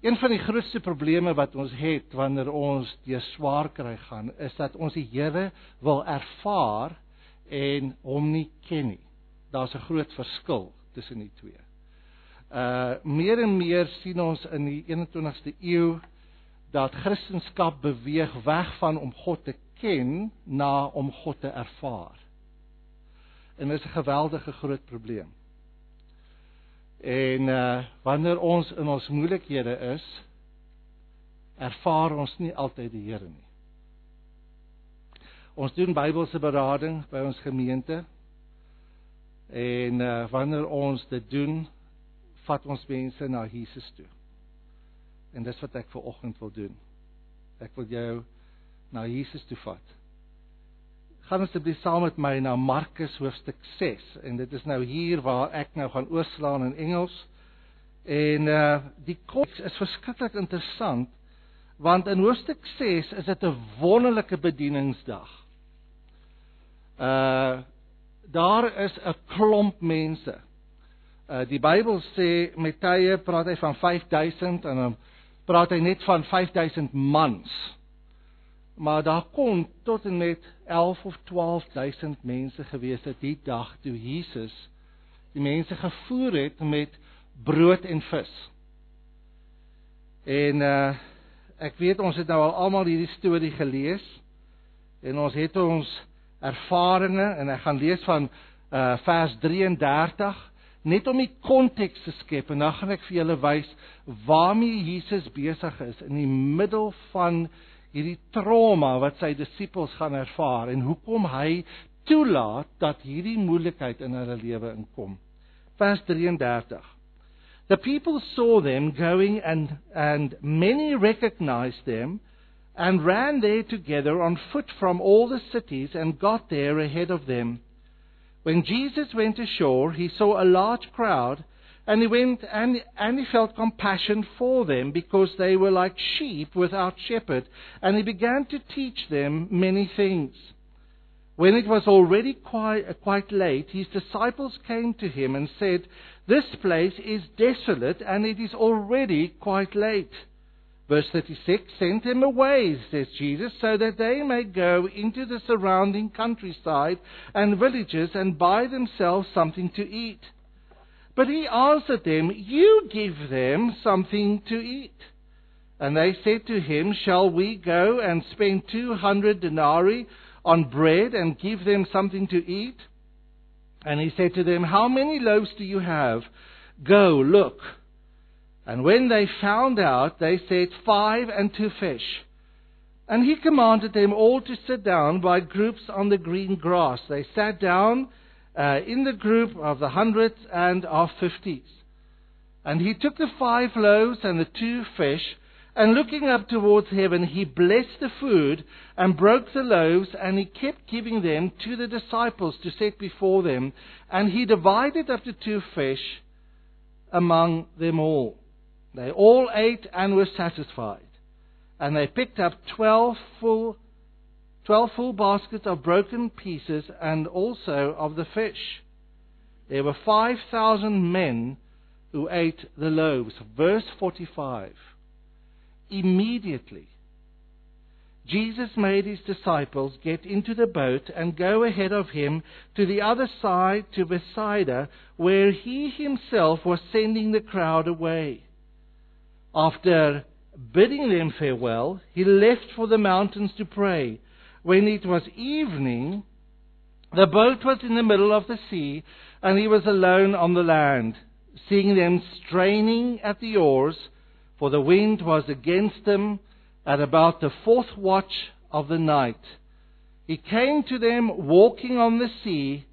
Een van die grootste probleme wat ons het wanneer ons deur swaar kry gaan, is dat ons die Here wil ervaar en hom nie ken nie. Daar's 'n groot verskil tussen die twee. Uh meer en meer sien ons in die 21ste eeu dat Christendom beweeg weg van om God te ken na om God te ervaar. En dit is 'n geweldige groot probleem. En uh wanneer ons in ons moeilikhede is, ervaar ons nie altyd die Here nie. Ons doen Bybelse berading by ons gemeente. En uh wanneer ons dit doen, vat ons mense na Jesus toe. En dis wat ek ver oggend wil doen. Ek wil jou na Jesus toe vat. Gaan asseblief saam met my na Markus hoofstuk 6 en dit is nou hier waar ek nou gaan oorslaan in Engels. En uh die konteks is verskriklik interessant want in hoofstuk 6 is dit 'n wonderlike bedieningsdag. Uh daar is 'n klomp mense. Uh die Bybel sê met tye praat hy van 5000 en dan praat hy net van 5000 mans. Maar daar kon tot en met 11 of 12000 mense gewees het die dag toe Jesus die mense gevoer het met brood en vis. En uh ek weet ons het nou al almal hierdie storie gelees en ons het ons ervarings en ek gaan lees van uh vers 33 net om die konteks te skep en dan gaan ek vir julle wys waarmee Jesus besig is in die middel van hierdie trauma wat sy disippels gaan ervaar en hoekom hy toelaat dat hierdie moeilikheid in hulle lewe inkom. Vers 33. The people saw them going and and many recognized them and ran there together on foot from all the cities and got there ahead of them. When Jesus went ashore, he saw a large crowd, and he went and, and he felt compassion for them because they were like sheep without shepherd, and he began to teach them many things. When it was already quite, uh, quite late, his disciples came to him and said, This place is desolate, and it is already quite late. Verse 36 Send them away, says Jesus, so that they may go into the surrounding countryside and villages and buy themselves something to eat. But he answered them, You give them something to eat. And they said to him, Shall we go and spend two hundred denarii on bread and give them something to eat? And he said to them, How many loaves do you have? Go, look. And when they found out, they said, Five and two fish. And he commanded them all to sit down by groups on the green grass. They sat down uh, in the group of the hundreds and of fifties. And he took the five loaves and the two fish, and looking up towards heaven, he blessed the food and broke the loaves, and he kept giving them to the disciples to set before them. And he divided up the two fish among them all. They all ate and were satisfied. And they picked up twelve full, twelve full baskets of broken pieces and also of the fish. There were five thousand men who ate the loaves. Verse 45. Immediately, Jesus made his disciples get into the boat and go ahead of him to the other side to Bethsaida, where he himself was sending the crowd away. After bidding them farewell, he left for the mountains to pray. When it was evening, the boat was in the middle of the sea, and he was alone on the land. Seeing them straining at the oars, for the wind was against them at about the fourth watch of the night, he came to them walking on the sea,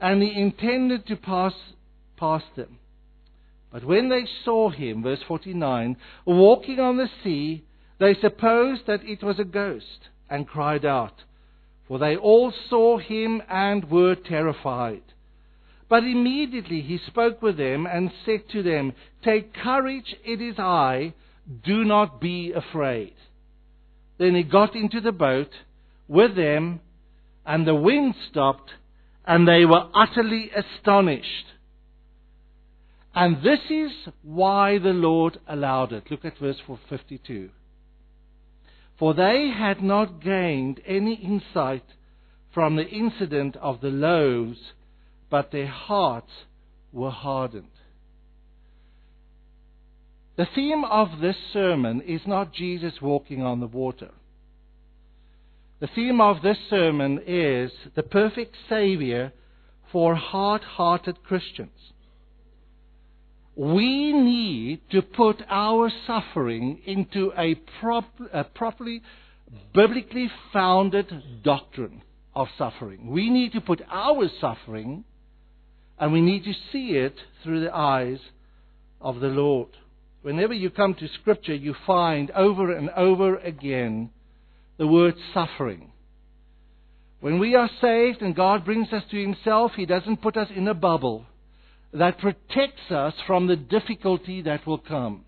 and he intended to pass past them. But when they saw him, verse 49, walking on the sea, they supposed that it was a ghost and cried out, for they all saw him and were terrified. But immediately he spoke with them and said to them, Take courage, it is I, do not be afraid. Then he got into the boat with them, and the wind stopped, and they were utterly astonished And this is why the Lord allowed it. Look at verse 52. For they had not gained any insight from the incident of the loaves, but their hearts were hardened. The theme of this sermon is not Jesus walking on the water. The theme of this sermon is the perfect Savior for hard hearted Christians. We need to put our suffering into a, prop- a properly biblically founded doctrine of suffering. We need to put our suffering and we need to see it through the eyes of the Lord. Whenever you come to Scripture, you find over and over again the word suffering. When we are saved and God brings us to Himself, He doesn't put us in a bubble that protects us from the difficulty that will come.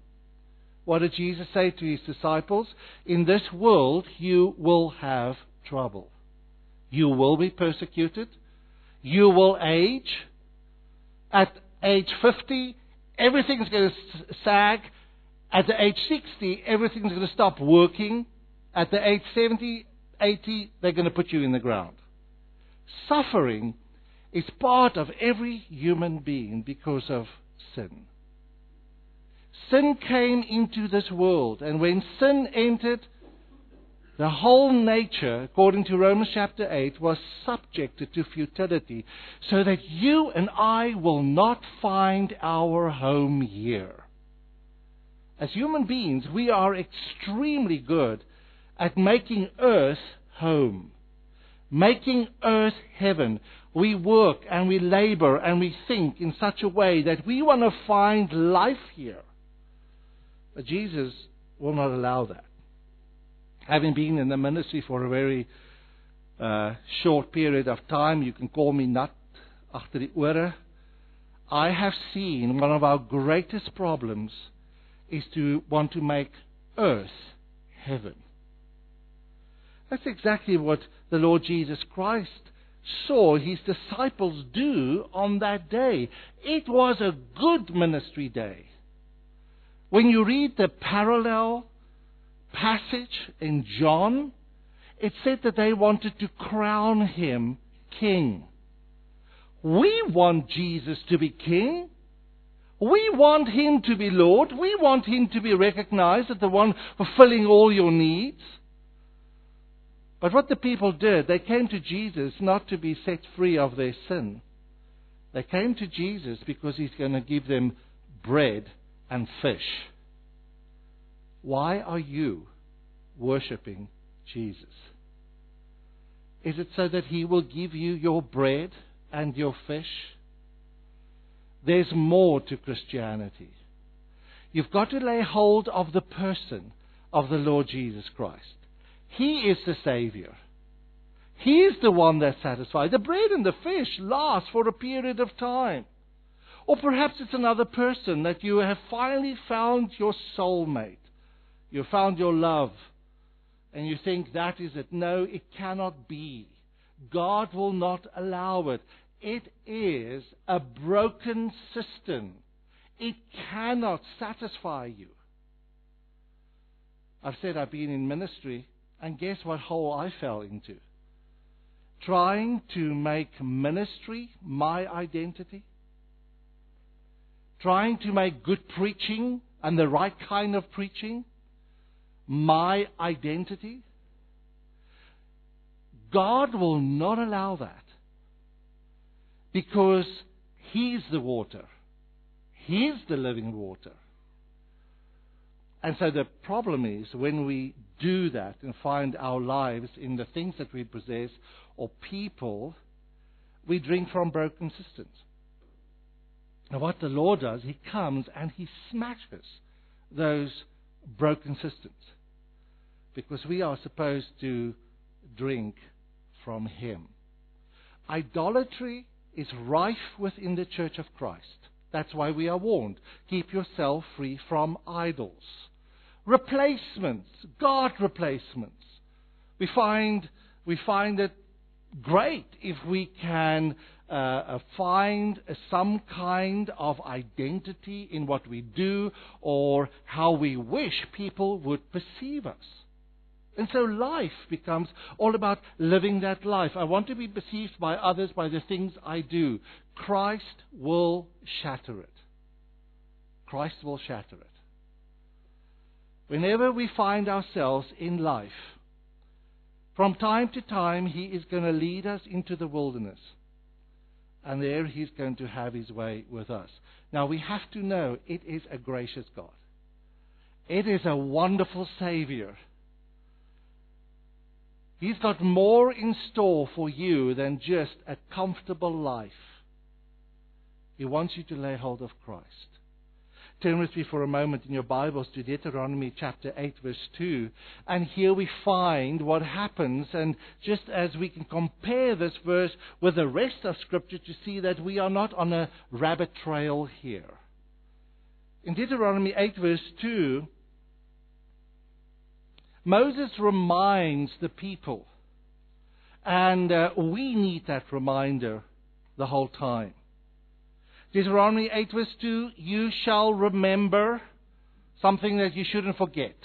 What did Jesus say to His disciples? In this world you will have trouble. You will be persecuted. You will age. At age 50, everything's going to sag. At the age 60, everything's going to stop working. At the age 70, 80, they're going to put you in the ground. Suffering is part of every human being because of sin. Sin came into this world, and when sin entered, the whole nature, according to Romans chapter 8, was subjected to futility, so that you and I will not find our home here. As human beings, we are extremely good at making earth home, making earth heaven. We work and we labor and we think in such a way that we want to find life here. But Jesus will not allow that. Having been in the ministry for a very uh, short period of time, you can call me nut achter die ore. I have seen one of our greatest problems is to want to make earth heaven. That's exactly what the Lord Jesus Christ saw his disciples do on that day. It was a good ministry day. When you read the parallel passage in John, it said that they wanted to crown him king. We want Jesus to be king. We want him to be Lord. We want him to be recognized as the one fulfilling all your needs. But what the people did, they came to Jesus not to be set free of their sin. They came to Jesus because he's going to give them bread and fish. Why are you worshiping Jesus? Is it so that he will give you your bread and your fish? There's more to Christianity. You've got to lay hold of the person of the Lord Jesus Christ. He is the Savior. He is the one that satisfies. The bread and the fish last for a period of time. Or perhaps it's another person that you have finally found your soulmate. You found your love. And you think that is it. No, it cannot be. God will not allow it. It is a broken system. It cannot satisfy you. I've said I've been in ministry and guess what hole I fell into? Trying to make ministry my identity. Trying to make good preaching and the right kind of preaching my identity. God will not allow that because He's the water. He's the living water. And so the problem is when we do that and find our lives in the things that we possess or people, we drink from broken systems. And what the Lord does, He comes and He smashes those broken systems. Because we are supposed to drink from Him. Idolatry is rife within the church of Christ. That's why we are warned. Keep yourself free from idols replacements, God replacements. We find, we find it great if we can uh, uh, find some kind of identity in what we do or how we wish people would perceive us. And so life becomes all about living that life. I want to be perceived by others by the things I do. Christ will shatter it. Christ will shatter it. Whenever we find ourselves in life, from time to time, He is going to lead us into the wilderness. And there He's going to have His way with us. Now, we have to know it is a gracious God. It is a wonderful Savior He's got more in store for you than just a comfortable life. He wants you to lay hold of Christ. Turn with me for a moment in your Bibles to Deuteronomy chapter 8, verse 2. And here we find what happens. And just as we can compare this verse with the rest of Scripture to see that we are not on a rabbit trail here. In Deuteronomy 8, verse 2, Moses reminds the people, and uh, we need that reminder the whole time. Deuteronomy 8 verse 2, you shall remember something that you shouldn't forget.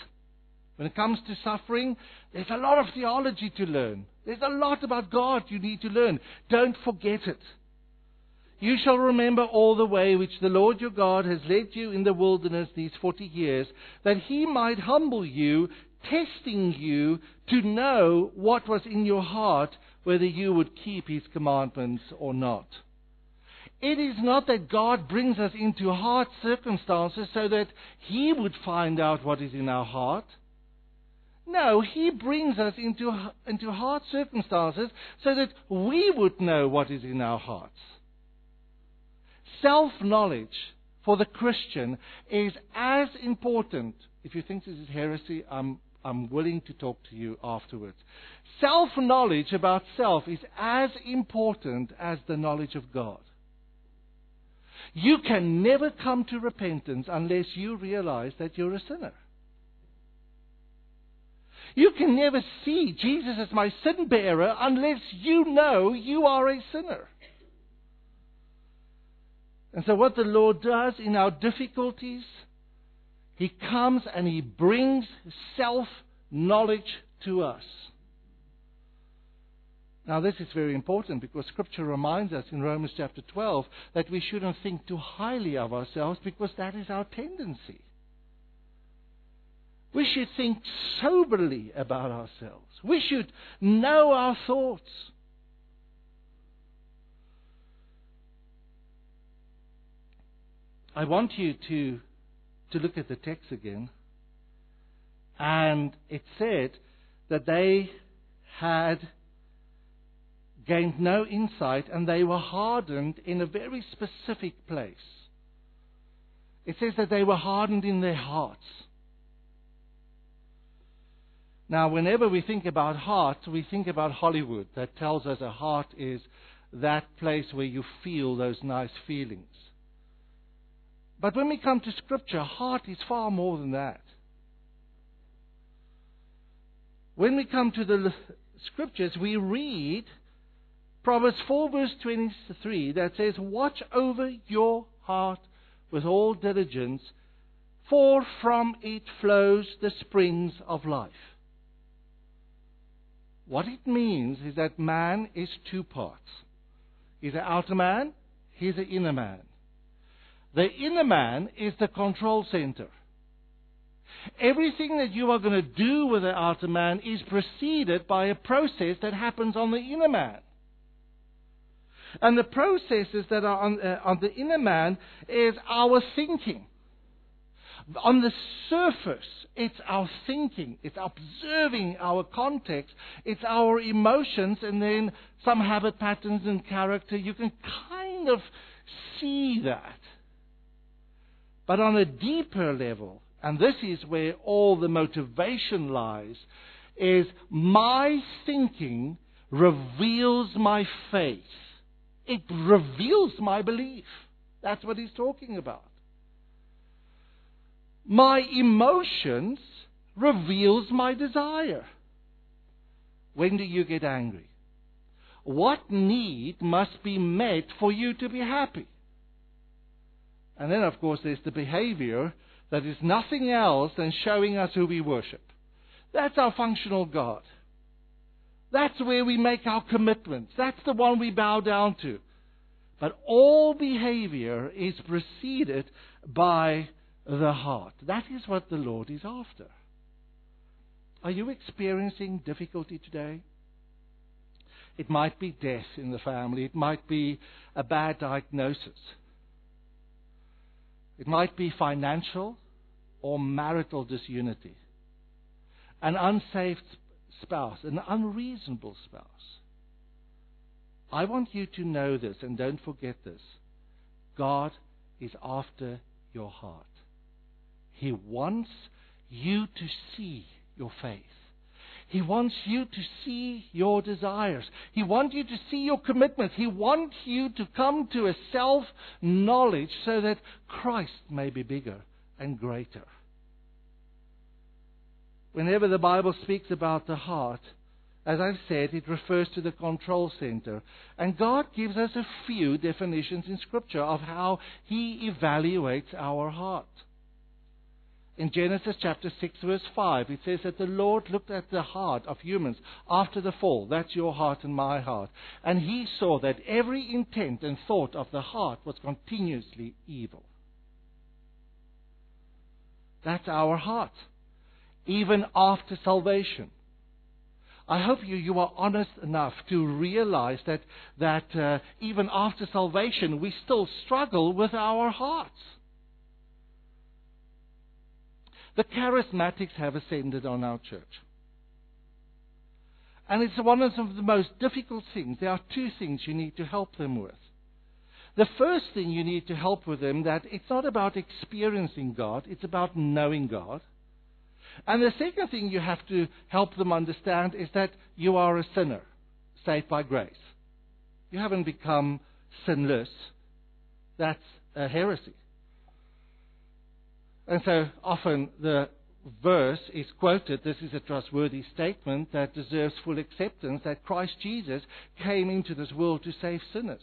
When it comes to suffering, there's a lot of theology to learn. There's a lot about God you need to learn. Don't forget it. You shall remember all the way which the Lord your God has led you in the wilderness these forty years, that he might humble you, testing you to know what was in your heart, whether you would keep his commandments or not. It is not that God brings us into hard circumstances so that he would find out what is in our heart. No, he brings us into, into hard circumstances so that we would know what is in our hearts. Self knowledge for the Christian is as important. If you think this is heresy, I'm I'm willing to talk to you afterwards. Self knowledge about self is as important as the knowledge of God. You can never come to repentance unless you realize that you're a sinner. You can never see Jesus as my sin bearer unless you know you are a sinner. And so, what the Lord does in our difficulties, he comes and he brings self knowledge to us. Now, this is very important because Scripture reminds us in Romans chapter 12 that we shouldn't think too highly of ourselves because that is our tendency. We should think soberly about ourselves. We should know our thoughts. I want you to to look at the text again. And it said that they had gained no insight and they were hardened in a very specific place. It says that they were hardened in their hearts. Now, whenever we think about heart, we think about Hollywood that tells us a heart is that place where you feel those nice feelings. But when we come to Scripture, heart is far more than that. When we come to the Scriptures, we read Proverbs 4, verse 23, that says, Watch over your heart with all diligence, for from it flows the springs of life. What it means is that man is two parts. He's an outer man, he's an inner man. The inner man is the control center. Everything that you are going to do with the outer man is preceded by a process that happens on the inner man. And the processes that are on, uh, on the inner man is our thinking. On the surface, it's our thinking, it's observing our context, it's our emotions, and then some habit patterns and character. You can kind of see that. But on a deeper level, and this is where all the motivation lies, is my thinking reveals my faith. It reveals my belief. That's what he's talking about. My emotions reveals my desire. When do you get angry? what need must be met for you to be happy? And then, of course, there's the behavior that is nothing else than showing us who we worship. That's our functional God. That's where we make our commitments. That's the one we bow down to. But all behavior is preceded by the heart. That is what the Lord is after. Are you experiencing difficulty today? It might be death in the family. It might be a bad diagnosis. It might be financial or marital disunity. An unsaved spouse, an unreasonable spouse. I want you to know this and don't forget this. God is after your heart. He wants you to see your faith. He wants you to see your desires. He wants you to see your commitments. He wants you to come to a self knowledge so that Christ may be bigger and greater. Whenever the Bible speaks about the heart, as I've said, it refers to the control center. And God gives us a few definitions in Scripture of how He evaluates our heart in Genesis chapter 6, verse 5, it says that the Lord looked at the heart of humans after the fall. That's your heart and my heart. And he saw that every intent and thought of the heart was continuously evil. That's our heart, even after salvation. I hope you, you are honest enough to realize that, that uh, even after salvation, we still struggle with our hearts. The charismatics have ascended on our church. And it's one of the most difficult things. There are two things you need to help them with. The first thing you need to help with them that it's not about experiencing God, it's about knowing God. And the second thing you have to help them understand is that you are a sinner, saved by grace. You haven't become sinless. That's a heresy. And so often the verse is quoted, this is a trustworthy statement that deserves full acceptance, that Christ Jesus came into this world to save sinners,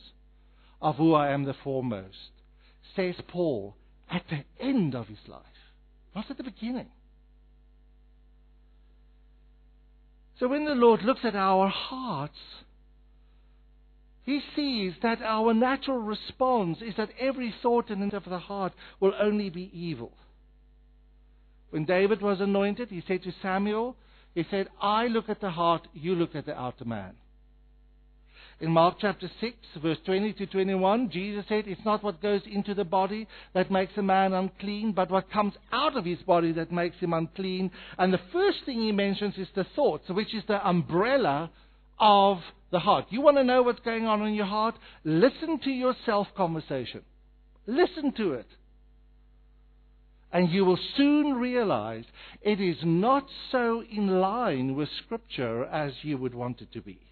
of who I am the foremost, says Paul at the end of his life, not at the beginning. So when the Lord looks at our hearts, he sees that our natural response is that every thought and of the heart will only be evil. When David was anointed, he said to Samuel, he said, I look at the heart, you look at the outer man. In Mark chapter 6, verse 20 to 21, Jesus said, It's not what goes into the body that makes a man unclean, but what comes out of his body that makes him unclean. And the first thing he mentions is the thoughts, which is the umbrella of the heart. You want to know what's going on in your heart? Listen to your self conversation. Listen to it. And you will soon realize it is not so in line with Scripture as you would want it to be.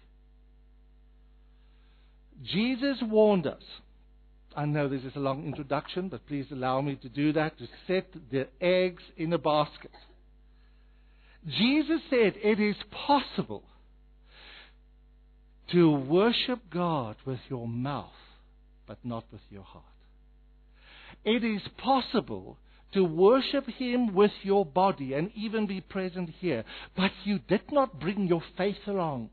Jesus warned us. I know this is a long introduction, but please allow me to do that, to set the eggs in a basket. Jesus said it is possible to worship God with your mouth, but not with your heart. It is possible to worship Him with your body and even be present here. But you did not bring your faith along.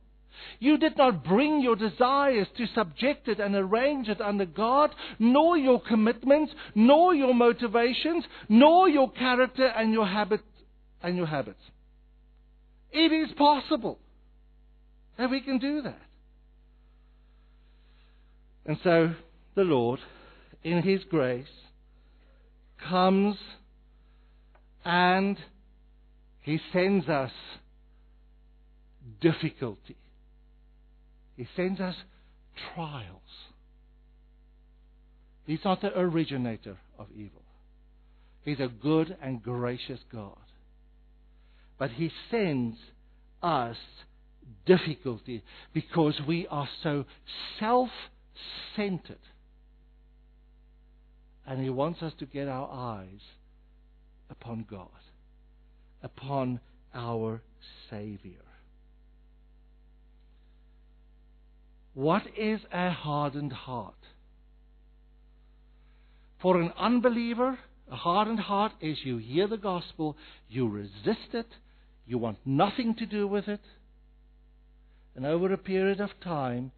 You did not bring your desires to subject it and arrange it under God, nor your commitments, nor your motivations, nor your character and your habit and your habits. It is possible that we can do that. And so the Lord, in His grace, comes and he sends us difficulty. He sends us trials. He's not the originator of evil. He's a good and gracious God. But He sends us difficulty because we are so self centered and He wants us to get our eyes upon God, upon our Savior. What is a hardened heart? For an unbeliever, a hardened heart is you hear the gospel, you resist it, you want nothing to do with it, and over a period of time,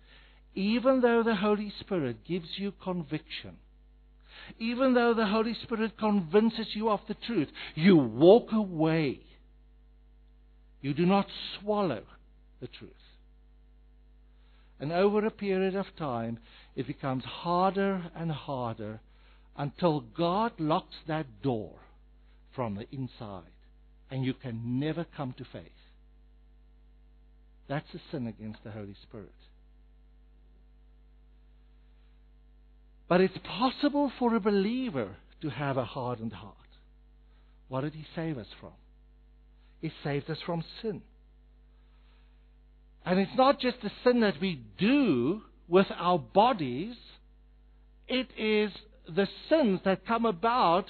even though the Holy Spirit gives you conviction, even though the Holy Spirit convinces you of the truth, you walk away. You do not swallow the truth. And over a period of time, it becomes harder and harder until God locks that door from the inside and you can never come to faith. That's a sin against the Holy Spirit. But it's possible for a believer to have a hardened heart. What did he save us from? He saved us from sin. And it's not just the sin that we do with our bodies, it is the sins that come about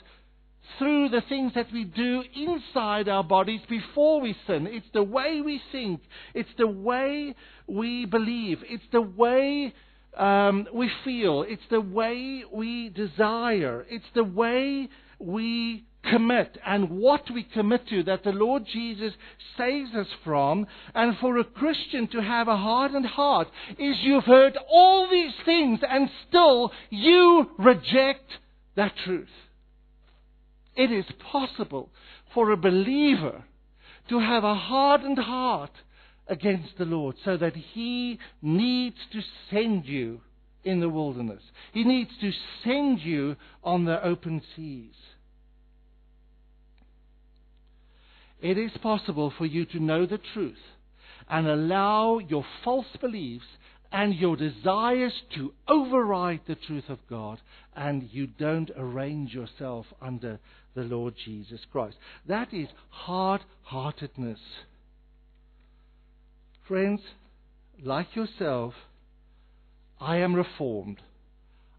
through the things that we do inside our bodies before we sin. It's the way we think, it's the way we believe, it's the way um, we feel, it's the way we desire, it's the way we commit and what we commit to that the Lord Jesus saves us from. And for a Christian to have a hardened heart is you've heard all these things and still you reject that truth. It is possible for a believer to have a hardened heart against the Lord so that He needs to send you in the wilderness. He needs to send you on the open seas. It is possible for you to know the truth and allow your false beliefs and your desires to override the truth of God, and you don't arrange yourself under the Lord Jesus Christ. That is hard heartedness. Friends, like yourself, I am reformed.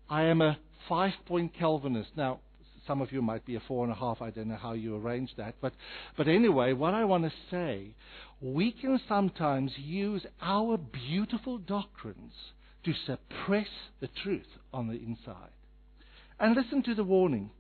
I am a five point Calvinist. Now, some of you might be a four and a half. I don't know how you arrange that. But, but anyway, what I want to say, we can sometimes use our beautiful doctrines to suppress the truth on the inside. And listen to the warning.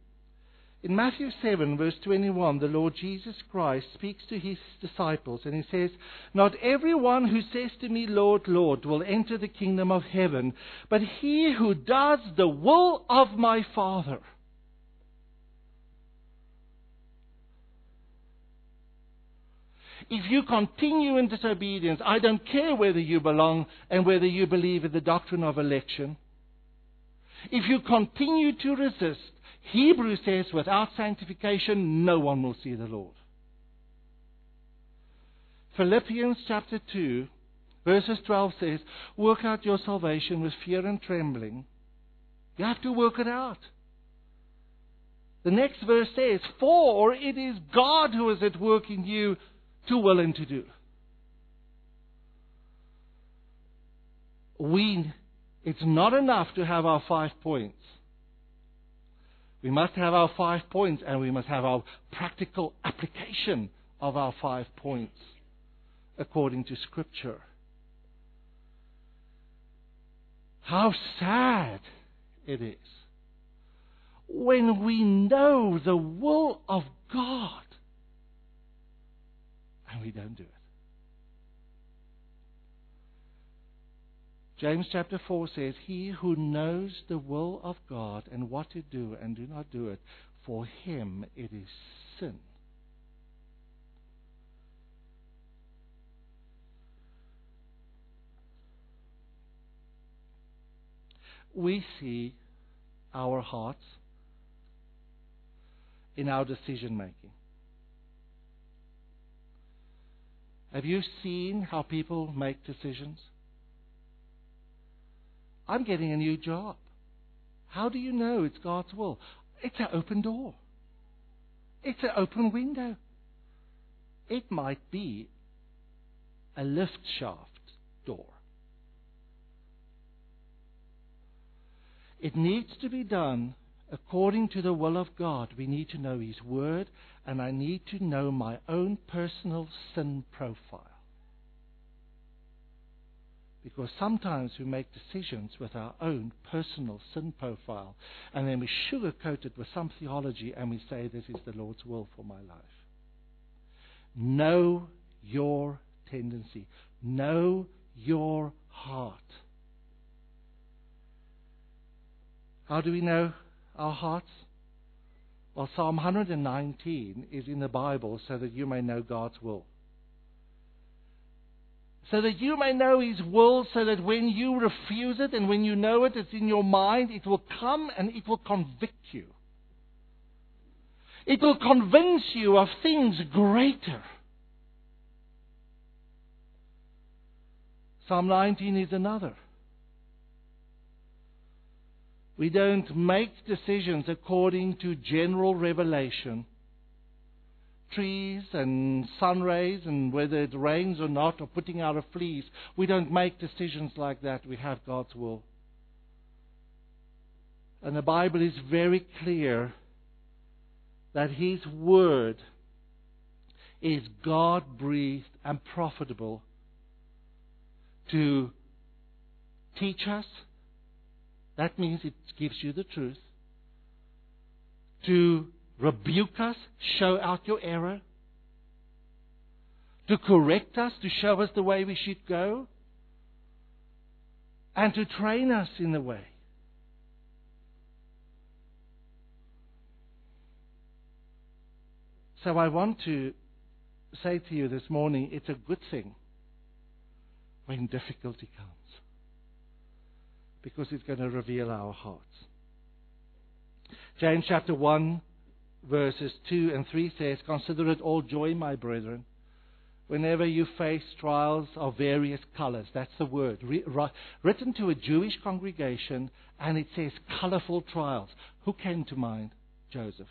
In Matthew 7, verse 21, the Lord Jesus Christ speaks to his disciples and he says, Not everyone who says to me, Lord, Lord, will enter the kingdom of heaven, but he who does the will of my Father. If you continue in disobedience, I don't care whether you belong and whether you believe in the doctrine of election. If you continue to resist, Hebrews says, without sanctification, no one will see the Lord. Philippians chapter 2, verses 12 says, Work out your salvation with fear and trembling. You have to work it out. The next verse says, For it is God who is at work in you to willing to do. We, it's not enough to have our five points. We must have our five points and we must have our practical application of our five points according to Scripture. How sad it is when we know the will of God and we don't do it. James chapter 4 says, He who knows the will of God and what to do and do not do it, for him it is sin. We see our hearts in our decision making. Have you seen how people make decisions? I'm getting a new job. How do you know it's God's will? It's an open door. It's an open window. It might be a lift shaft door. It needs to be done according to the will of God. We need to know His Word, and I need to know my own personal sin profile. Because sometimes we make decisions with our own personal sin profile, and then we sugarcoat it with some theology and we say, This is the Lord's will for my life. Know your tendency, know your heart. How do we know our hearts? Well, Psalm 119 is in the Bible so that you may know God's will. So that you may know His will, so that when you refuse it and when you know it, it's in your mind, it will come and it will convict you. It will convince you of things greater. Psalm 19 is another. We don't make decisions according to general revelation. Trees and sun rays and whether it rains or not or putting out a fleece. We don't make decisions like that. We have God's will. And the Bible is very clear that His Word is God breathed and profitable to teach us, that means it gives you the truth. To rebuke us, show out your error. To correct us, to show us the way we should go. And to train us in the way. So I want to say to you this morning it's a good thing when difficulty comes because it's going to reveal our hearts. James chapter 1, verses 2 and 3 says, Consider it all joy, my brethren, whenever you face trials of various colors. That's the word. written to a Jewish congregation, and it says colorful trials. Who came to mind? Joseph.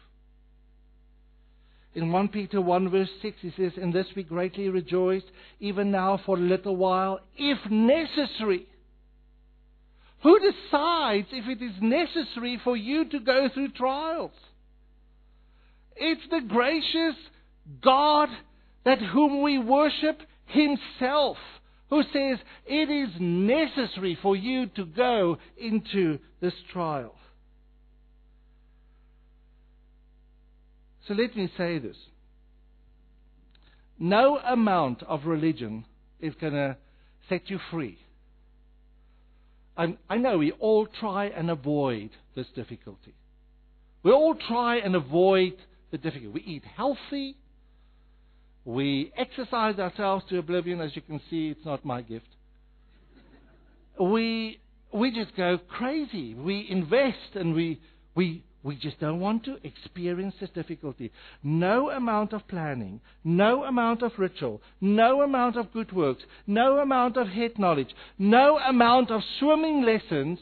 In 1 Peter 1 verse 6 he says, In this we greatly rejoice, even now for a little while, if necessary who decides if it is necessary for you to go through trials? It's the gracious God that whom we worship himself who says it is necessary for you to go into this trial. So let me say this. No amount of religion is going to set you free i I know we all try and avoid this difficulty. We all try and avoid the difficulty. We eat healthy. We exercise ourselves to oblivion. As you can see, it's not my gift. We, we just go crazy. We invest and we, we, we just don't want to experience this difficulty. No amount of planning, no amount of ritual, no amount of good works, no amount of head knowledge, no amount of swimming lessons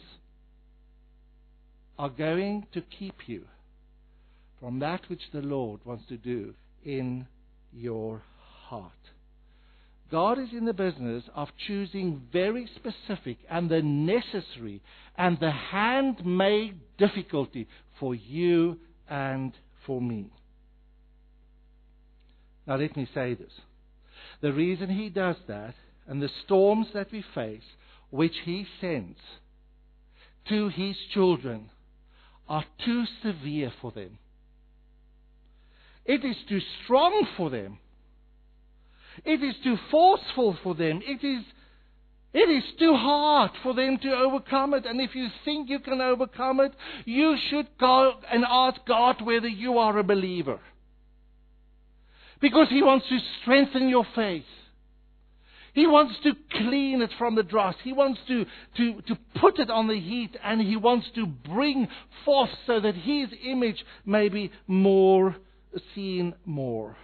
are going to keep you from that which the Lord wants to do in your heart. God is in the business of choosing very specific and the necessary and the handmade difficulty for you and for me. Now, let me say this. The reason he does that, and the storms that we face, which he sends to his children, are too severe for them. It is too strong for them. It is too forceful for them. It is it is too hard for them to overcome it. And if you think you can overcome it, you should go and ask God whether you are a believer. Because He wants to strengthen your faith. He wants to clean it from the dross. He wants to, to, to put it on the heat and He wants to bring forth so that His image may be more seen more.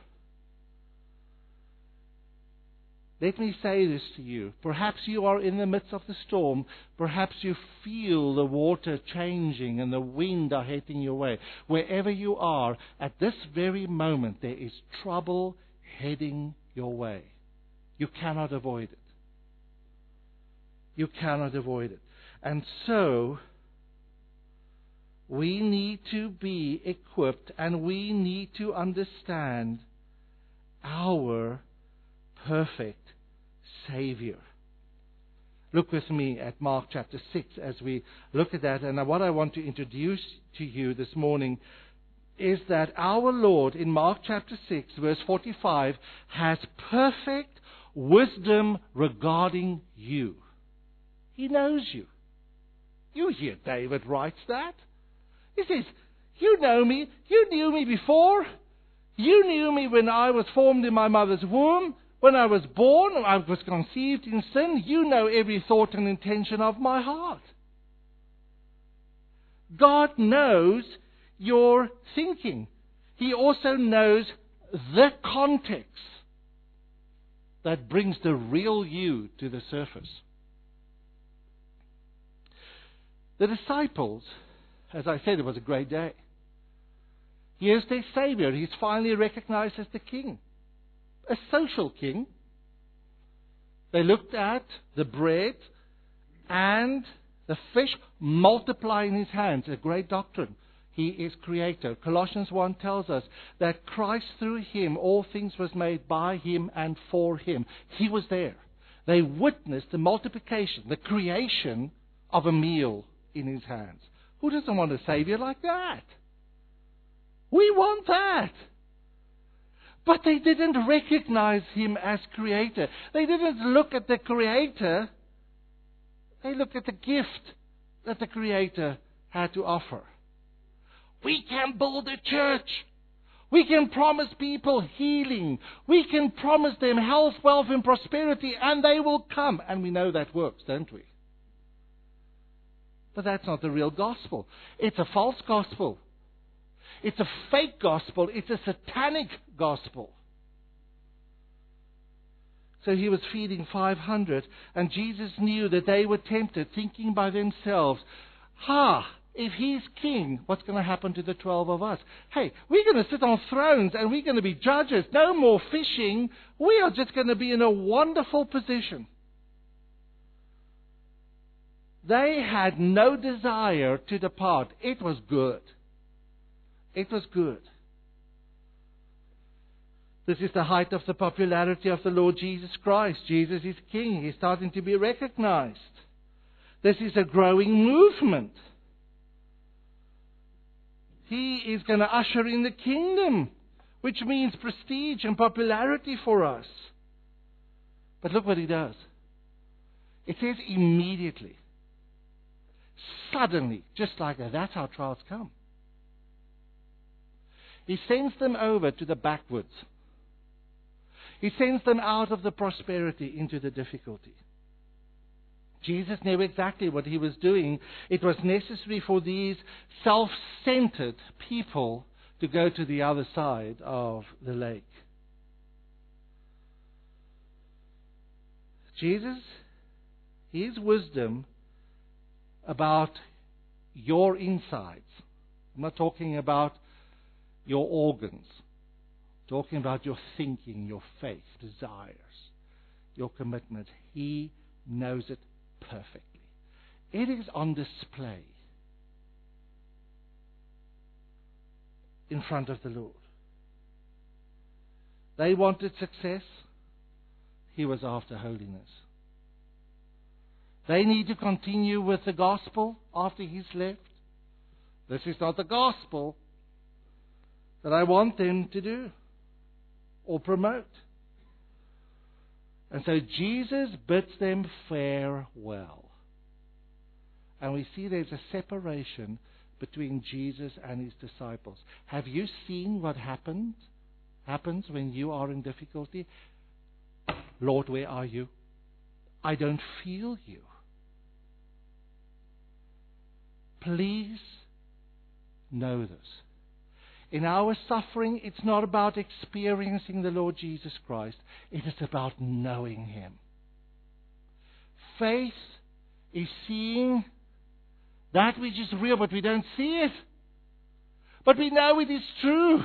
Let me say this to you. Perhaps you are in the midst of the storm. Perhaps you feel the water changing and the wind are heading your way. Wherever you are, at this very moment, there is trouble heading your way. You cannot avoid it. You cannot avoid it. And so, we need to be equipped and we need to understand our perfect Savior. Look with me at Mark chapter 6 as we look at that. And what I want to introduce to you this morning is that our Lord in Mark chapter 6, verse 45, has perfect wisdom regarding you. He knows you. You hear David writes that. He says, You know me. You knew me before. You knew me when I was formed in my mother's womb. When I was born, I was conceived in sin. You know every thought and intention of my heart. God knows your thinking. He also knows the context that brings the real you to the surface. The disciples, as I said, it was a great day. Here's their Savior. He's finally recognized as the King, a social King. They looked at the bread and the fish multiply in his hands, a great doctrine. He is creator. Colossians 1 tells us that Christ through him all things was made by him and for him. He was there. They witnessed the multiplication, the creation of a meal in his hands. Who doesn't want a savior like that? We want that. But they didn't recognize him as creator. They didn't look at the creator. They looked at the gift that the creator had to offer. We can build a church. We can promise people healing. We can promise them health, wealth, and prosperity, and they will come. And we know that works, don't we? But that's not the real gospel. It's a false gospel. It's a fake gospel. It's a satanic gospel. So he was feeding 500, and Jesus knew that they were tempted, thinking by themselves, Ha! if he's king, what's going to happen to the 12 of us? Hey, we're going to sit on thrones and we're going to be judges. No more fishing. We are just going to be in a wonderful position. They had no desire to depart. It was good. It was good. This is the height of the popularity of the Lord Jesus Christ. Jesus is king. He's starting to be recognized. This is a growing movement. He is going to usher in the kingdom, which means prestige and popularity for us. But look what he does. It says immediately, suddenly, just like that. That's how trials come. He sends them over to the backwoods. He sends them out of the prosperity into the difficulty. Jesus knew exactly what he was doing. It was necessary for these self centered people to go to the other side of the lake. Jesus, his wisdom about your insides. I'm not talking about your organs. Talking about your thinking, your faith, desires, your commitment. He knows it perfectly. It is on display in front of the Lord. They wanted success. He was after holiness. They need to continue with the gospel after he's left. This is not the gospel that I want them to do or promote. And so Jesus bids them farewell. And we see there's a separation between Jesus and his disciples. Have you seen what happened? Happens when you are in difficulty? Lord, where are you? I don't feel you. Please know this. In our suffering, it's not about experiencing the Lord Jesus Christ, it is about knowing Him. Faith is seeing that which is real, but we don't see it. But we know it is true.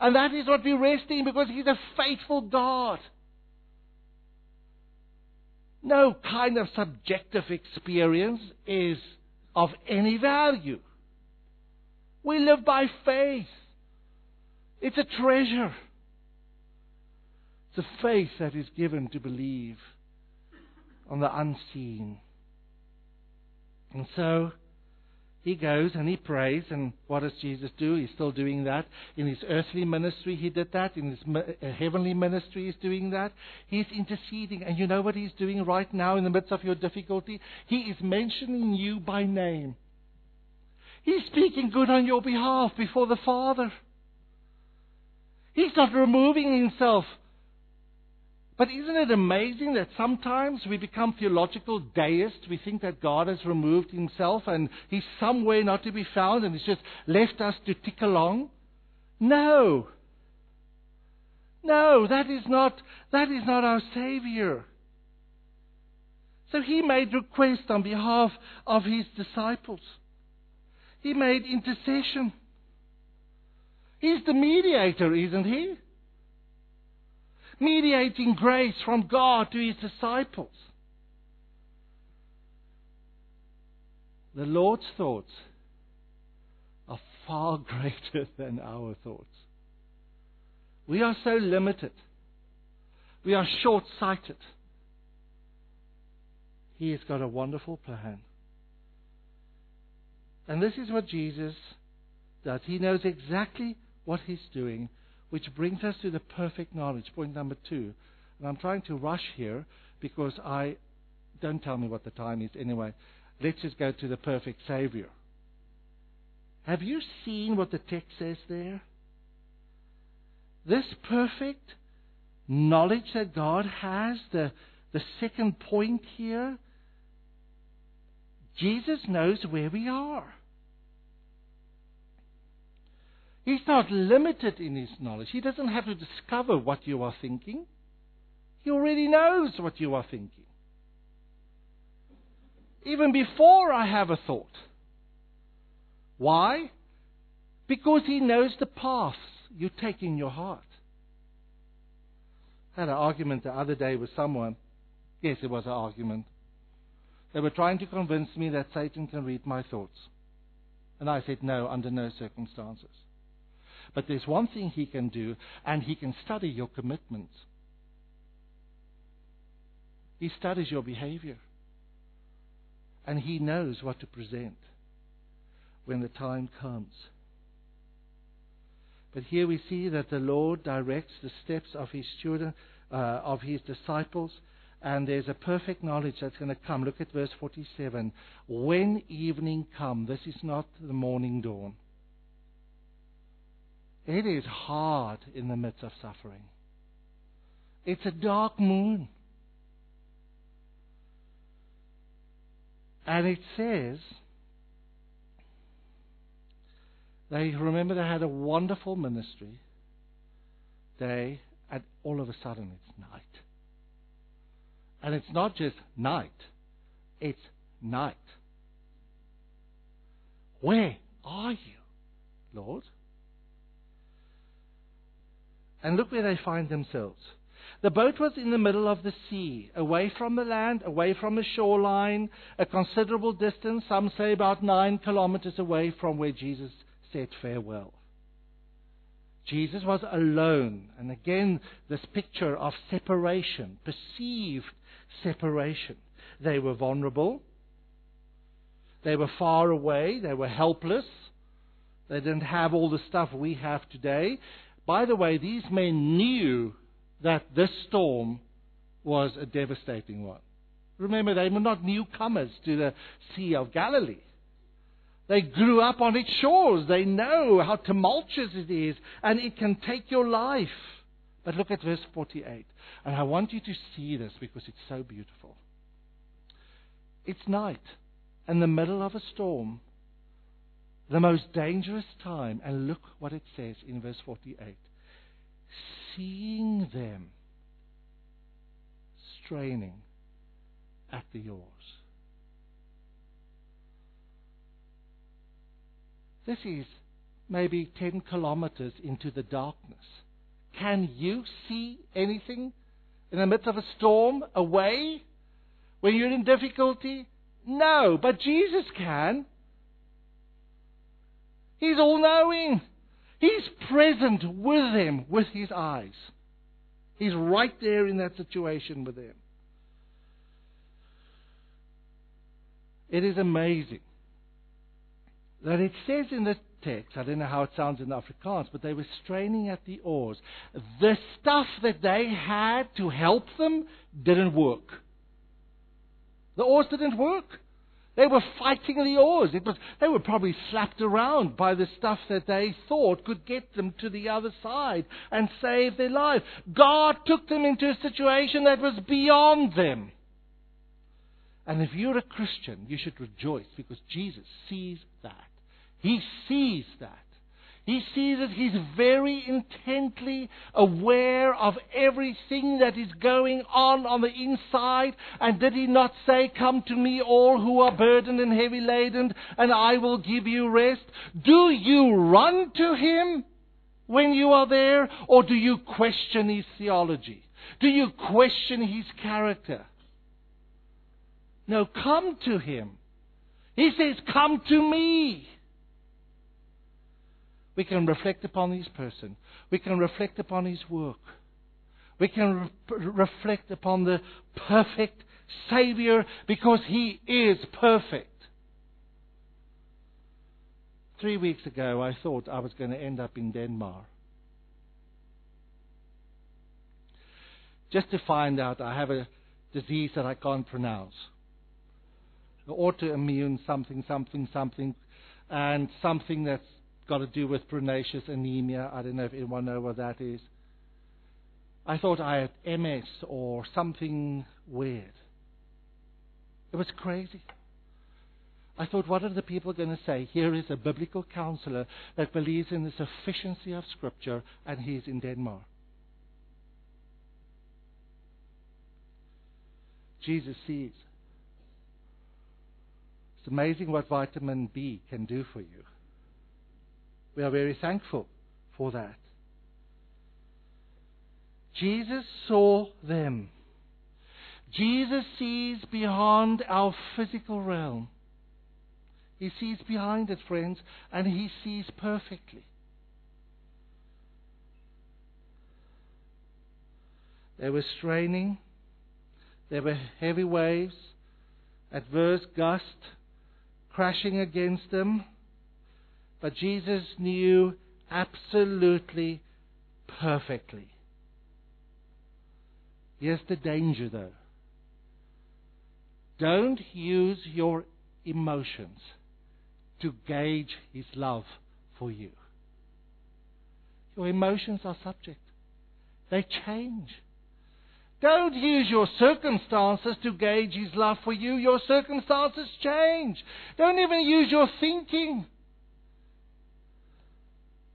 And that is what we rest in because He's a faithful God. No kind of subjective experience is of any value. We live by faith. It's a treasure. It's a faith that is given to believe on the unseen. And so he goes and he prays, and what does Jesus do? He's still doing that. In his earthly ministry, he did that. In his uh, heavenly ministry, he's doing that. He's interceding. And you know what he's doing right now in the midst of your difficulty? He is mentioning you by name. He's speaking good on your behalf before the Father. He's not removing himself but isn't it amazing that sometimes we become theological deists? We think that God has removed himself and he's somewhere not to be found and he's just left us to tick along? No. No, that is not, that is not our Savior. So he made request on behalf of his disciples. He made intercession. He's the mediator, isn't he? mediating grace from God to his disciples. The Lord's thoughts are far greater than our thoughts. We are so limited. We are short sighted. He has got a wonderful plan. And this is what Jesus does. He knows exactly what he's doing which brings us to the perfect knowledge, point number two. And I'm trying to rush here because I don't tell me what the time is anyway. Let's just go to the perfect Savior. Have you seen what the text says there? This perfect knowledge that God has, the, the second point here, Jesus knows where we are. He's not limited in his knowledge. He doesn't have to discover what you are thinking. He already knows what you are thinking. Even before I have a thought. Why? Because he knows the paths you take in your heart. I had an argument the other day with someone. Yes, it was an argument. They were trying to convince me that Satan can read my thoughts. And I said, no, under no circumstances. But there's one thing he can do, and he can study your commitment. He studies your behavior. And he knows what to present when the time comes. But here we see that the Lord directs the steps of his children, uh, of his disciples, and there's a perfect knowledge that's going to come. Look at verse 47. When evening come, this is not the morning dawn. It is hard in the midst of suffering. It's a dark moon. And it says, they remember they had a wonderful ministry day, and all of a sudden it's night. And it's not just night, it's night. Where are you, Lord? And look where they find themselves. The boat was in the middle of the sea, away from the land, away from the shoreline, a considerable distance, some say about nine kilometers away from where Jesus said farewell. Jesus was alone. And again, this picture of separation, perceived separation. They were vulnerable. They were far away. They were helpless. They didn't have all the stuff we have today. By the way, these men knew that this storm was a devastating one. Remember, they were not newcomers to the Sea of Galilee. They grew up on its shores. They know how tumultuous it is, and it can take your life. But look at verse 48. And I want you to see this because it's so beautiful. It's night, in the middle of a storm, the most dangerous time. And look what it says in verse 48 seeing them straining at the oars. This is maybe 10 kilometers into the darkness. Can you see anything in the midst of a storm away when you're in difficulty? No, but Jesus can. He's all knowing. He's present with them with his eyes. He's right there in that situation with them. It is amazing that it says in the text, I don't know how it sounds in Afrikaans, but they were straining at the oars. The stuff that they had to help them didn't work. The oars didn't work. They were fighting the oars. It was, they were probably slapped around by the stuff that they thought could get them to the other side and save their life. God took them into a situation that was beyond them. And if you're a Christian, you should rejoice because Jesus sees that. He sees that. He sees it. He's very intently aware of everything that is going on on the inside. And did he not say, Come to me, all who are burdened and heavy laden, and I will give you rest? Do you run to him when you are there, or do you question his theology? Do you question his character? No, come to him. He says, Come to me. We can reflect upon his person. We can reflect upon his work. We can re- reflect upon the perfect Savior because he is perfect. Three weeks ago, I thought I was going to end up in Denmark. Just to find out I have a disease that I can't pronounce. Autoimmune something, something, something, and something that's got to do with pernicious anemia. I don't know if anyone knows what that is. I thought I had MS or something weird. It was crazy. I thought, what are the people going to say? Here is a biblical counselor that believes in the sufficiency of Scripture, and he's in Denmark. Jesus sees. It's amazing what vitamin B can do for you. We are very thankful for that. Jesus saw them. Jesus sees beyond our physical realm. He sees behind it, friends, and he sees perfectly. There were straining, there were heavy waves, adverse gust crashing against them. But Jesus knew absolutely perfectly. Here's the danger, though. Don't use your emotions to gauge His love for you. Your emotions are subject, they change. Don't use your circumstances to gauge His love for you. Your circumstances change. Don't even use your thinking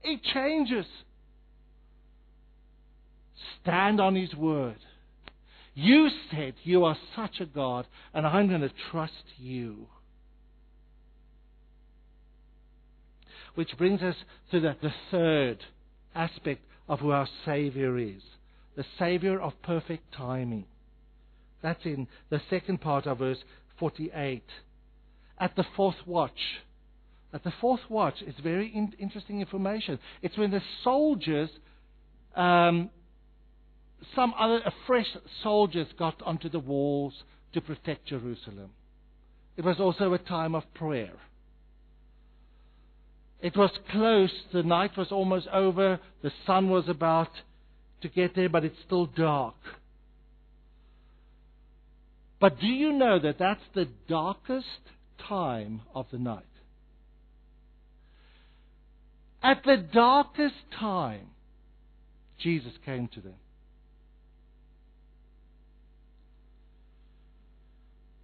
it changes. Stand on His word. You said you are such a God, and I'm going to trust you. Which brings us to the, the third aspect of who our Savior is the Savior of perfect timing. That's in the second part of verse 48. At the fourth watch, at the fourth watch, it's very in- interesting information. It's when the soldiers, um, some other fresh soldiers got onto the walls to protect Jerusalem. It was also a time of prayer. It was close. The night was almost over. The sun was about to get there, but it's still dark. But do you know that that's the darkest time of the night? At the darkest time, Jesus came to them.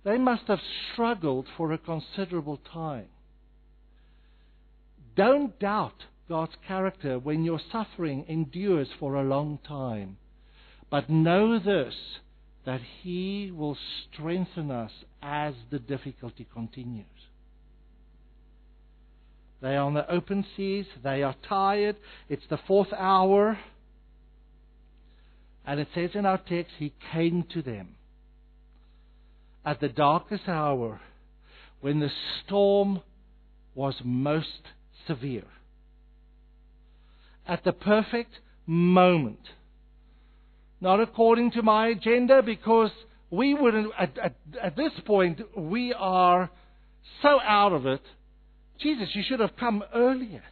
They must have struggled for a considerable time. Don't doubt God's character when your suffering endures for a long time. But know this that He will strengthen us as the difficulty continues. They are on the open seas. They are tired. It's the fourth hour. And it says in our text, He came to them at the darkest hour when the storm was most severe. At the perfect moment. Not according to my agenda, because we wouldn't, at, at, at this point, we are so out of it. Jesus, you should have come earlier.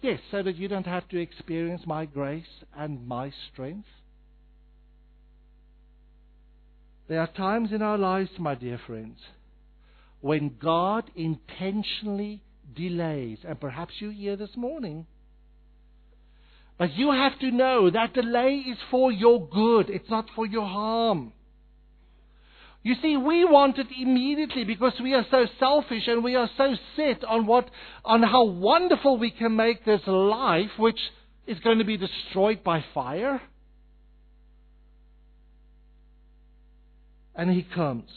Yes, so that you don't have to experience my grace and my strength. There are times in our lives, my dear friends, when God intentionally delays, and perhaps you hear this morning. But you have to know that delay is for your good, it's not for your harm. You see, we want it immediately because we are so selfish and we are so set on what, on how wonderful we can make this life, which is going to be destroyed by fire. And he comes.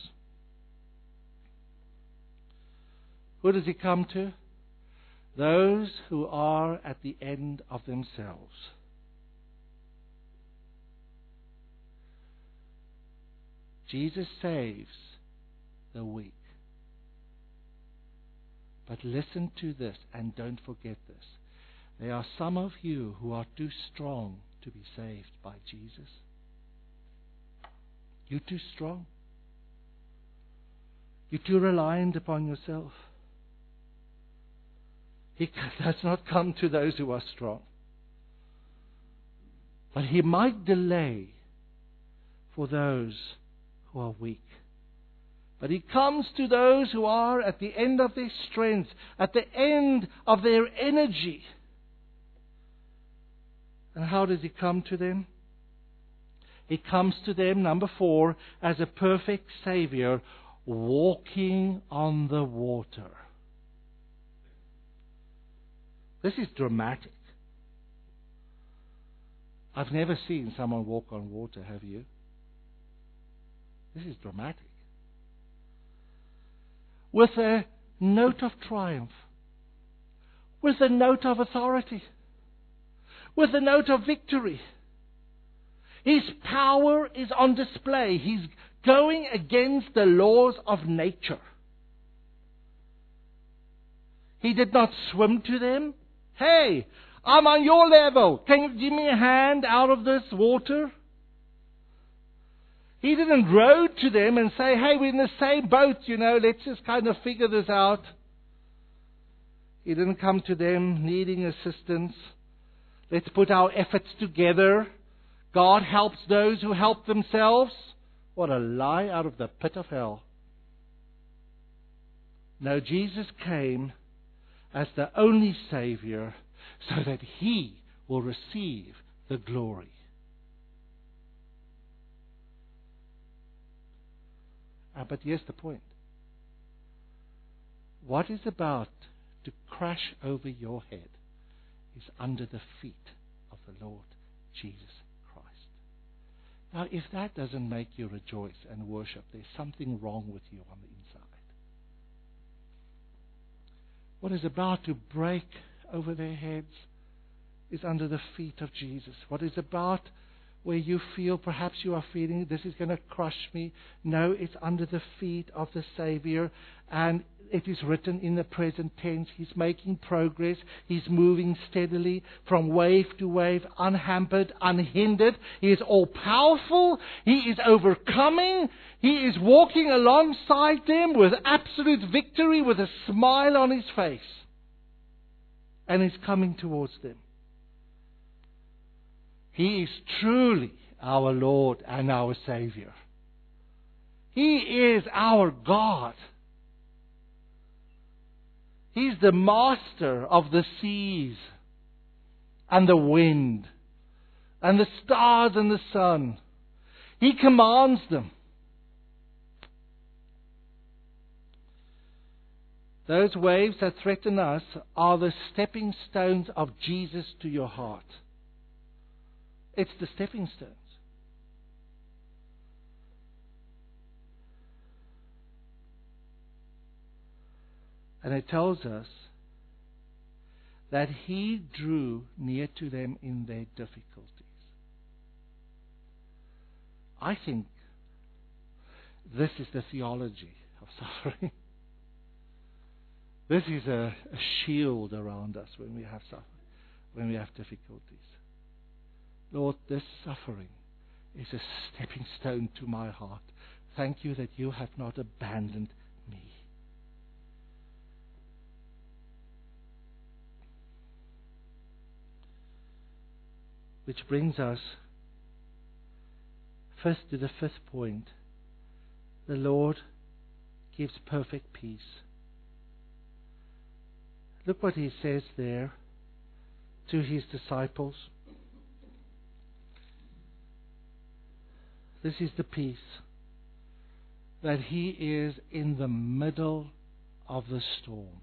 Who does he come to? Those who are at the end of themselves. Jesus saves the weak. But listen to this and don't forget this. There are some of you who are too strong to be saved by Jesus. You're too strong. You're too reliant upon yourself. He does not come to those who are strong. But he might delay for those who are weak. But he comes to those who are at the end of their strength, at the end of their energy. And how does he come to them? He comes to them, number four, as a perfect Savior walking on the water. This is dramatic. I've never seen someone walk on water, have you? This is dramatic. With a note of triumph, with a note of authority, with a note of victory. His power is on display. He's going against the laws of nature. He did not swim to them. Hey, I'm on your level. Can you give me a hand out of this water? He didn't row to them and say, hey, we're in the same boat, you know, let's just kind of figure this out. He didn't come to them needing assistance. Let's put our efforts together. God helps those who help themselves. What a lie out of the pit of hell. No, Jesus came as the only Savior so that He will receive the glory. Uh, but here's the point. What is about to crash over your head is under the feet of the Lord Jesus Christ. Now, if that doesn't make you rejoice and worship, there's something wrong with you on the inside. What is about to break over their heads is under the feet of Jesus. What is about where you feel perhaps you are feeling this is going to crush me. No, it's under the feet of the Savior. And it is written in the present tense. He's making progress. He's moving steadily from wave to wave, unhampered, unhindered. He is all powerful. He is overcoming. He is walking alongside them with absolute victory, with a smile on his face. And he's coming towards them. He is truly our Lord and our Savior. He is our God. He's the master of the seas and the wind and the stars and the sun. He commands them. Those waves that threaten us are the stepping stones of Jesus to your heart. It's the stepping stones. And it tells us that he drew near to them in their difficulties. I think this is the theology of suffering. this is a, a shield around us when we have suffering, when we have difficulties. Lord, this suffering is a stepping stone to my heart. Thank you that you have not abandoned me. Which brings us first to the fifth point. The Lord gives perfect peace. Look what he says there to his disciples This is the peace that he is in the middle of the storm.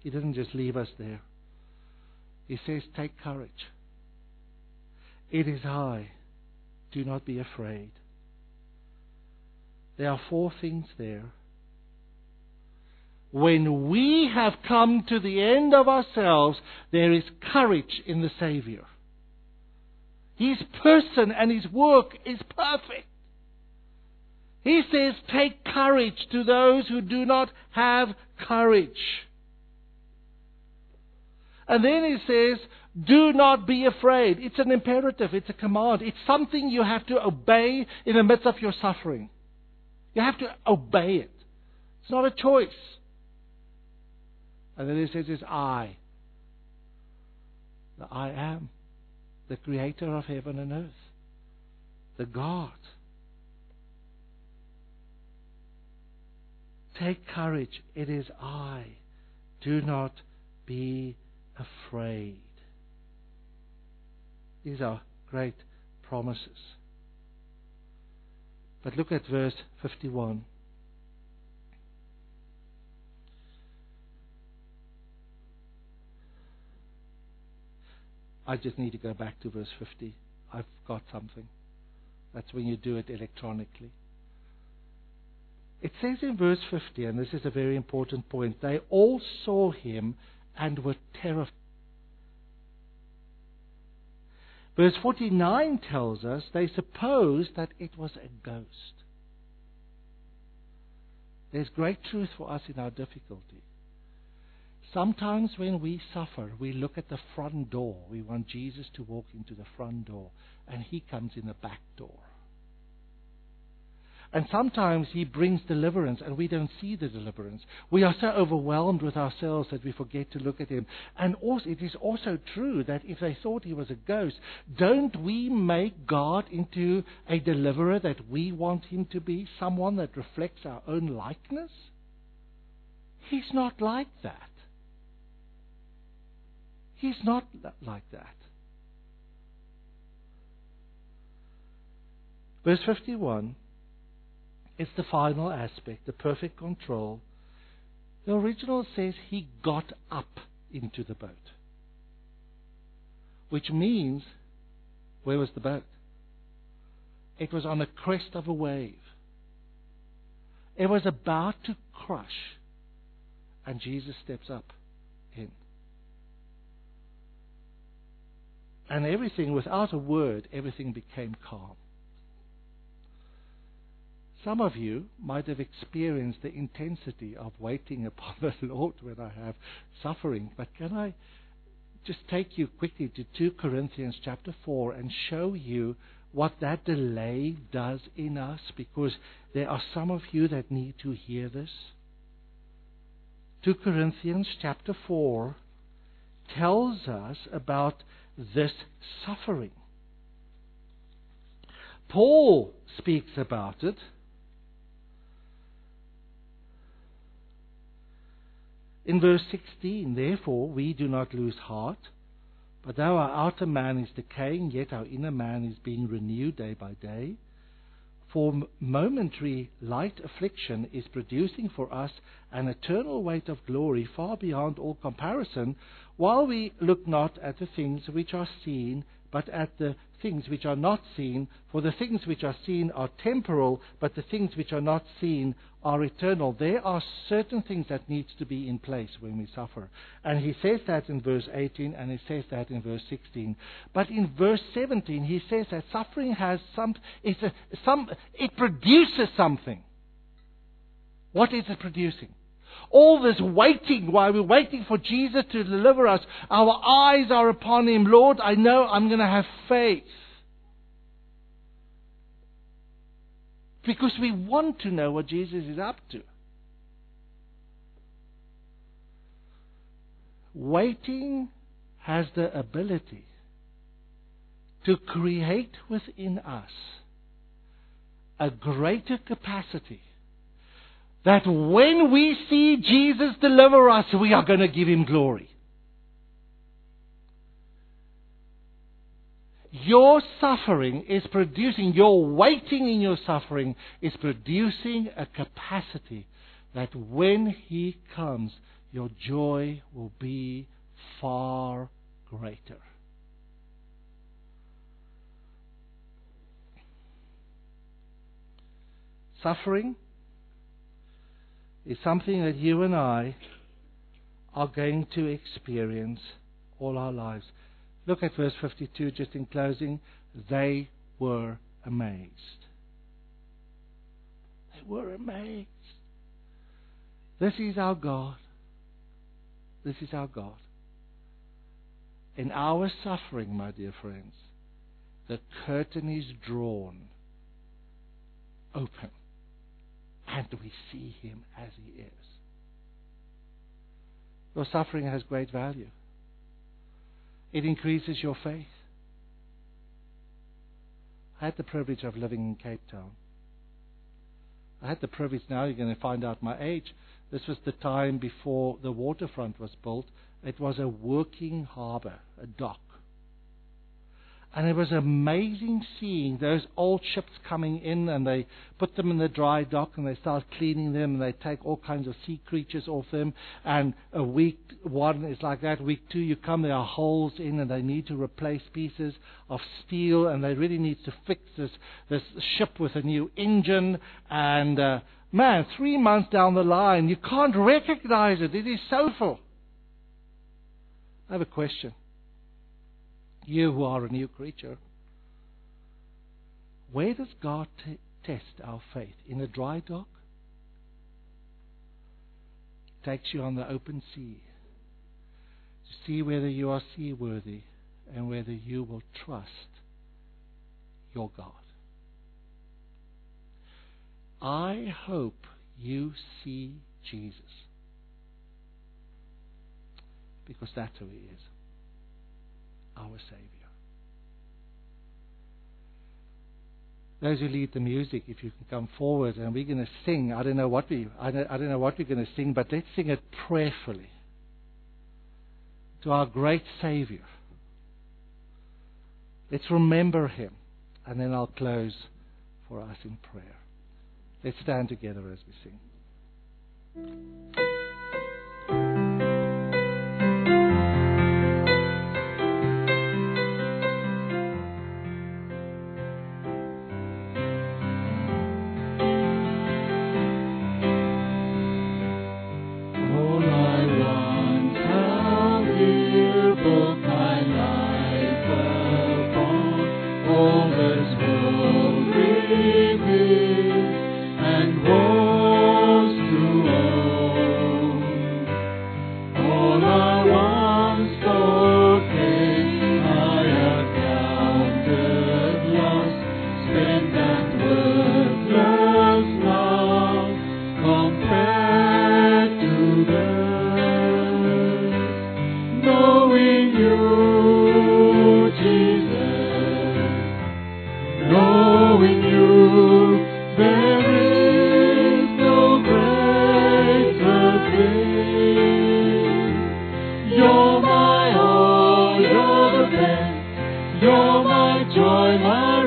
He doesn't just leave us there. He says, Take courage. It is I. Do not be afraid. There are four things there. When we have come to the end of ourselves, there is courage in the Savior. His person and his work is perfect. He says, Take courage to those who do not have courage. And then he says, Do not be afraid. It's an imperative, it's a command. It's something you have to obey in the midst of your suffering. You have to obey it. It's not a choice. And then he says, It's I. The I am the creator of heaven and earth, the God. Take courage, it is I. Do not be afraid. These are great promises. But look at verse 51. I just need to go back to verse 50. I've got something. That's when you do it electronically. It says in verse 50, and this is a very important point, they all saw him and were terrified. Verse 49 tells us they supposed that it was a ghost. There's great truth for us in our difficulty. Sometimes when we suffer, we look at the front door. We want Jesus to walk into the front door, and he comes in the back door. And sometimes he brings deliverance, and we don't see the deliverance. We are so overwhelmed with ourselves that we forget to look at him. And also, it is also true that if they thought he was a ghost, don't we make God into a deliverer that we want him to be? Someone that reflects our own likeness? He's not like that. He's not like that. Verse 51 is the final aspect, the perfect control. The original says he got up into the boat. Which means, where was the boat? It was on the crest of a wave. It was about to crush. And Jesus steps up in. And everything, without a word, everything became calm. Some of you might have experienced the intensity of waiting upon the Lord when I have suffering. But can I just take you quickly to 2 Corinthians chapter 4 and show you what that delay does in us? Because there are some of you that need to hear this. 2 Corinthians chapter 4 tells us about this suffering. Paul speaks about it. In verse 16, therefore, we do not lose heart, but though our outer man is decaying, yet our inner man is being renewed day by day. For momentary light affliction is producing for us an eternal weight of glory far beyond all comparison, while we look not at the things which are seen, but at the things which are not seen. For the things which are seen are temporal, but the things which are not seen are eternal. There are certain things that needs to be in place when we suffer. And he says that in verse 18 and he says that in verse 16. But in verse 17 he says that suffering has some, it's a, some it produces something. What is it producing? All this waiting while we're waiting for Jesus to deliver us, our eyes are upon Him. Lord, I know I'm going to have faith. Because we want to know what Jesus is up to. Waiting has the ability to create within us a greater capacity that when we see Jesus deliver us, we are going to give him glory. Your suffering is producing, your waiting in your suffering is producing a capacity that when he comes, your joy will be far greater. Suffering is something that you and I are going to experience all our lives. Look at verse 52 just in closing. They were amazed. They were amazed. This is our God. This is our God. In our suffering, my dear friends, the curtain is drawn open and we see him as he is. Your suffering has great value. It increases your faith. I had the privilege of living in Cape Town. I had the privilege, now you're going to find out my age. This was the time before the waterfront was built. It was a working harbor, a dock. And it was amazing seeing those old ships coming in and they put them in the dry dock and they start cleaning them and they take all kinds of sea creatures off them. And a week one is like that. Week two you come, there are holes in and they need to replace pieces of steel and they really need to fix this, this ship with a new engine. And uh, man, three months down the line, you can't recognize it. It is so full. I have a question. You who are a new creature. Where does God t- test our faith? In a dry dock? Takes you on the open sea to see whether you are seaworthy and whether you will trust your God. I hope you see Jesus because that's who he is our Savior. Those who lead the music, if you can come forward, and we're going to sing. I don't know what we, I don't, I don't know what we're going to sing, but let's sing it prayerfully to our great Savior. Let's remember Him, and then I'll close for us in prayer. Let's stand together as we sing. You're my joy, my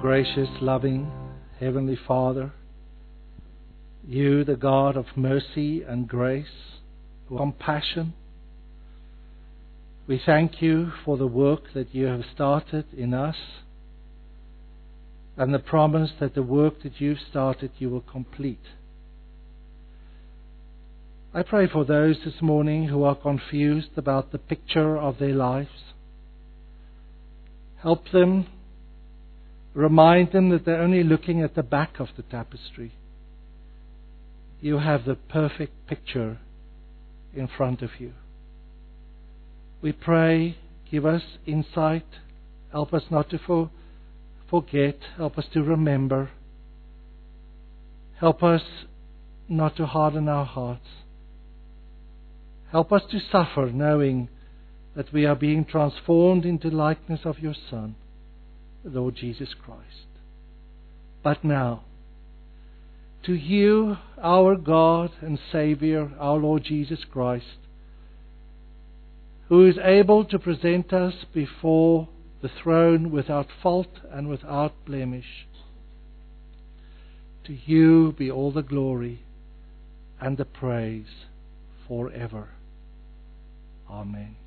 gracious, loving Heavenly Father, you, the God of mercy and grace, compassion, we thank you for the work that you have started in us and the promise that the work that you've started you will complete. I pray for those this morning who are confused about the picture of their lives. Help them, remind them that they're only looking at the back of the tapestry. You have the perfect picture in front of you. We pray, give us insight, help us not to for, forget, help us to remember, help us not to harden our hearts. Help us to suffer knowing that we are being transformed into likeness of your Son, Lord Jesus Christ. But now, to you, our God and Savior, our Lord Jesus Christ, who is able to present us before the throne without fault and without blemish. To you be all the glory and the praise forever. Amen.